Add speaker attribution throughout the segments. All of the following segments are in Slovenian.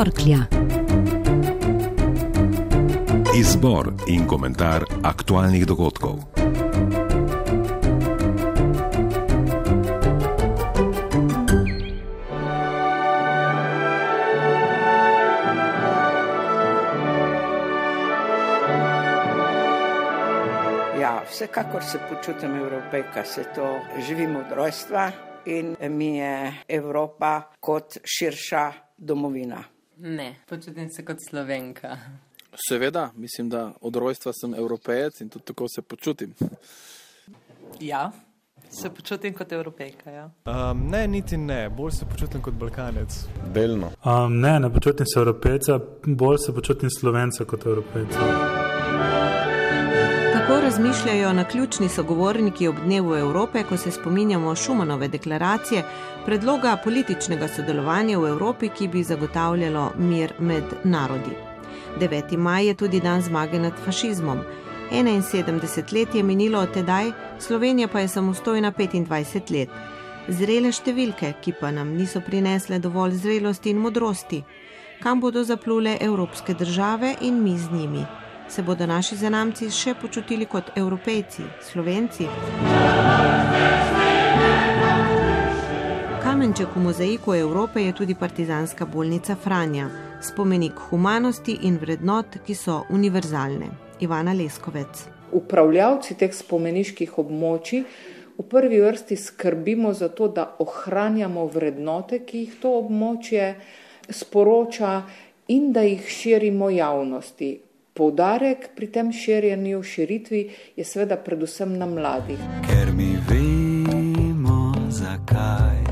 Speaker 1: torklja.
Speaker 2: Izbor in komentar aktualnih dogodkov.
Speaker 3: Ja, vsekakor se počutim evropejka, se to živim od rojstva in mi je Evropa kot širša domovina.
Speaker 4: Ne, počutim se kot slovenka.
Speaker 5: Seveda, mislim, da od rojstva sem evropejec in tudi tako se počutim.
Speaker 6: Ja, se počutim kot evropejka. Ja.
Speaker 7: Um, ne, niti ne, bolj se počutim kot balkanec.
Speaker 8: Delno.
Speaker 9: Um, ne, ne počutim se evropejca, bolj se počutim slovenca kot evropejca.
Speaker 1: Kako razmišljajo na ključni sogovorniki ob dnevu Evrope, ko se spominjamo Šumanove deklaracije, predloga političnega sodelovanja v Evropi, ki bi zagotavljalo mir med narodi. 9. maj je tudi dan zmage nad fašizmom. 71 let je minilo od tedaj, Slovenija pa je samostojna 25 let. Zrele številke, ki pa nam niso prinesle dovolj zrelosti in modrosti. Kam bodo zaplule evropske države in mi z njimi? Se bodo naši zanamci še počutili kot evropejci, slovenci? Kamenček v mozaiku Evrope je tudi partizanska bolnica Franja, spomenik humanosti in vrednot, ki so univerzalne. Ivana Leskovec.
Speaker 10: Upravljavci teh spomeniških območij v prvi vrsti skrbimo za to, da ohranjamo vrednote, ki jih to območje sporoča in da jih širimo javnosti. Poudarek pri tem širjenju, širitvi je seveda predvsem na mladih.
Speaker 11: Ker mi vemo, zakaj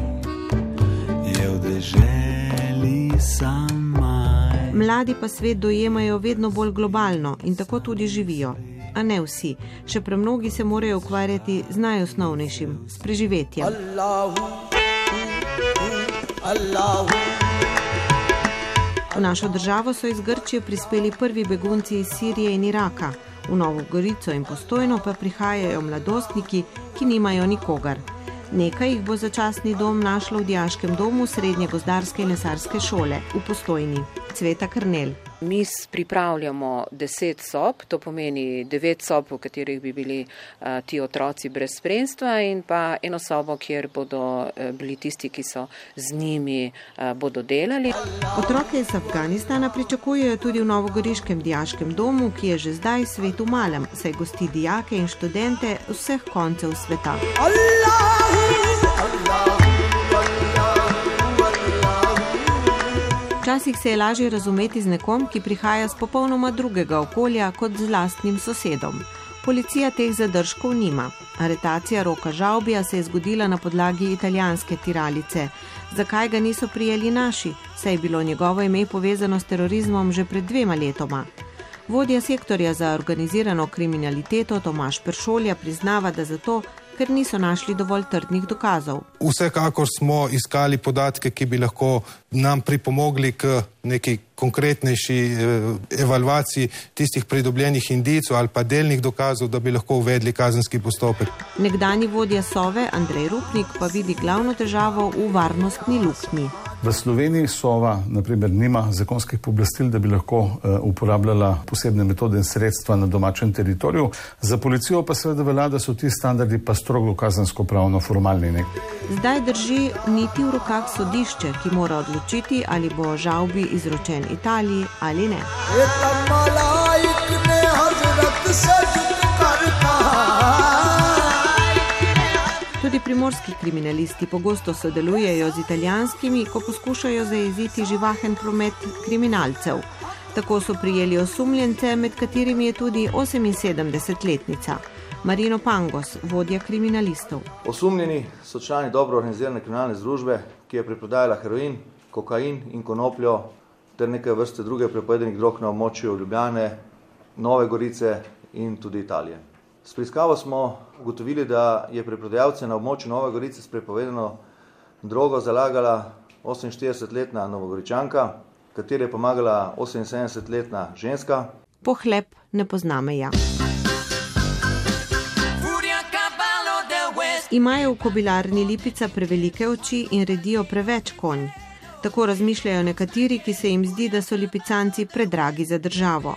Speaker 11: je v deželi sama.
Speaker 1: Mladi pa svet dojemajo vedno bolj globalno in tako tudi živijo. A ne vsi, še premnogi se morajo ukvarjati z najosnovnejšim, s preživetjem.
Speaker 11: Allahu, Allahu.
Speaker 1: V našo državo so iz Grčije prispeli prvi begunci iz Sirije in Iraka, v Novo Gorico in postojno pa prihajajo mladostniki, ki nimajo nikogar. Nekaj jih bo začasni dom našlo v Dijaškem domu Srednje gozdarske in lesarske šole v postojni. Cveta Krnel.
Speaker 12: Mi pripravljamo deset sob, to pomeni devet sob, v katerih bi bili uh, ti otroci brez spremstva in pa eno sobo, kjer bodo uh, bili tisti, ki so z njimi, uh, bodo delali.
Speaker 1: Otroke iz Afganistana pričakujejo tudi v Novogoriškem dijaškem domu, ki je že zdaj svet v malem, saj gosti dijake in študente vseh koncev sveta.
Speaker 11: Allahu, Allahu.
Speaker 1: Včasih se je lažje razumeti z nekom, ki prihaja z popolnoma drugega okolja kot z lastnim sosedom. Policija teh zadržkov nima. Aretacija Roka Žaubija se je zgodila na podlagi italijanske tiralice. Zakaj ga niso prijeli naši, saj je bilo njegovo ime povezano s terorizmom že pred dvema letoma. Vodja sektorja za organizirano kriminaliteto Tomaš Peršolja priznava, da zato, ker niso našli dovolj trdnih dokazov.
Speaker 13: Vsekakor smo iskali podatke, ki bi lahko nam pripomogli k neki konkretnejši eh, evalvaciji tistih pridobljenih indicov ali pa delnih dokazov, da bi lahko uvedli kazenski postopek.
Speaker 1: Nekdani vodja Sove Andrej Rupnik pa vidi glavno težavo v varnostni luknji.
Speaker 14: V Sloveniji Sova naprimer, nima zakonskih pooblastil, da bi lahko uh, uporabljala posebne metode in sredstva na domačem teritoriju. Za policijo pa seveda velja, da so ti standardi pa strogo kazensko pravno formalni. Ne?
Speaker 1: Zdaj drži niti v rokah sodišče, ki mora odločiti, ali bo žalbi izročen Italiji ali ne. Primorski kriminalisti pogosto sodelujejo z italijanskimi, ko poskušajo zajeziti živahen promet kriminalcev. Tako so prijeli osumljence, med katerimi je tudi 78-letnica. Marino Pangos, vodja kriminalistov.
Speaker 15: Osumljeni so člani dobro organizirane kriminalne združbe, ki je preprodajala heroin, kokain in konopljo ter nekaj vrste druge prepovedanih drog na območju Ljubljane, Nove Gorice in tudi Italije. S preiskavo smo ugotovili, da je preprodajalce na območju Nove Gorice s prepovedano drogo zalagala 48-letna Novogoričanka, kateri je pomagala 78-letna ženska.
Speaker 1: Pohlep ne pozna meja. Imajo v kobilarni Lipica prevelike oči in redijo preveč konj. Tako razmišljajo nekateri, ki se jim zdi, da so lipicanci predragi za državo.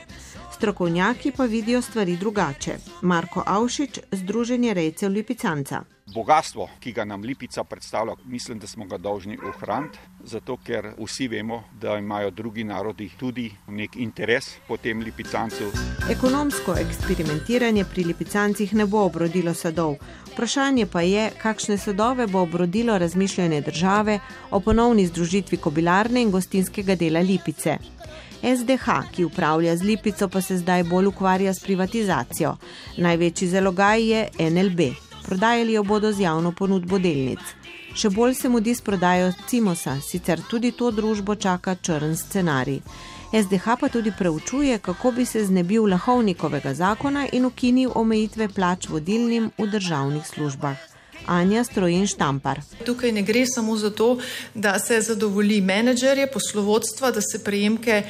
Speaker 1: Strokovnjaki pa vidijo stvari drugače. Marko Avšič, Združenje rejcev Lipicanca.
Speaker 8: Bogatstvo, ki ga nam Lipica predstavlja, mislim, da smo ga dolžni ohraniti, zato ker vsi vemo, da imajo drugi narodi tudi nek interes po tem Lipicancu.
Speaker 1: Ekonomsko eksperimentiranje pri Lipicancih ne bo obrodilo sadov. Vprašanje pa je, kakšne sadove bo obrodilo razmišljanje države o ponovni združitvi kobilarne in gostinskega dela Lipice. SDH, ki upravlja z Lipico, pa se zdaj bolj ukvarja s privatizacijo. Največji zalogaj je NLB. Prodajali jo bodo z javno ponudbo delnic. Še bolj se mudi s prodajo Cimosa, sicer tudi to družbo čaka črn scenarij. SDH pa tudi preučuje, kako bi se znebil lahovnikovega zakona in ukinil omejitve plač vodilnim v državnih službah. Anja Strojin Štampar.
Speaker 16: Tukaj ne gre samo za to, da se zadovolji menedžerje, poslovodstva, da se prejemke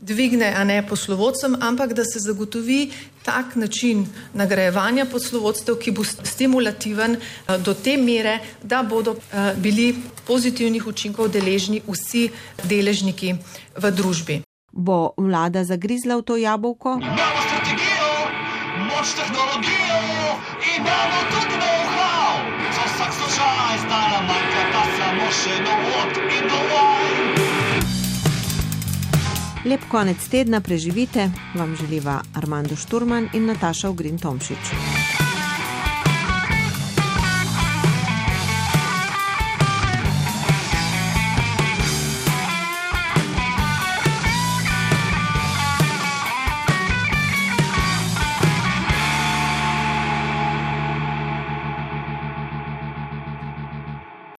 Speaker 16: dvigne, a ne poslovodcem, ampak da se zagotovi tak način nagrajevanja poslovodstev, ki bo stimulativen do te mere, da bodo bili pozitivnih učinkov deležni vsi deležniki v družbi.
Speaker 1: Bo vlada zagrizla v to jabolko?
Speaker 11: Imamo strategijo, moč tehnologijo, imamo tudi know-how. Za vsak slučaj stara manjka ta samo še dovod in dovolj.
Speaker 1: Lep konec tedna preživite, vam želiva Armando Šturman in Nataša Ugrin Tomšič.